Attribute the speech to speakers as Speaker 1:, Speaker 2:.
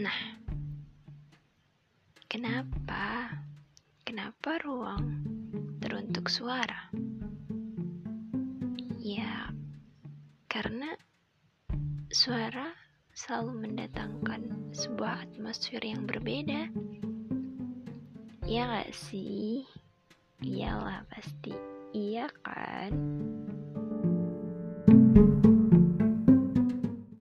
Speaker 1: Nah, kenapa? Kenapa ruang teruntuk suara? Ya, karena suara selalu mendatangkan sebuah atmosfer yang berbeda. Iya gak sih? Iyalah pasti. Iya kan? thank you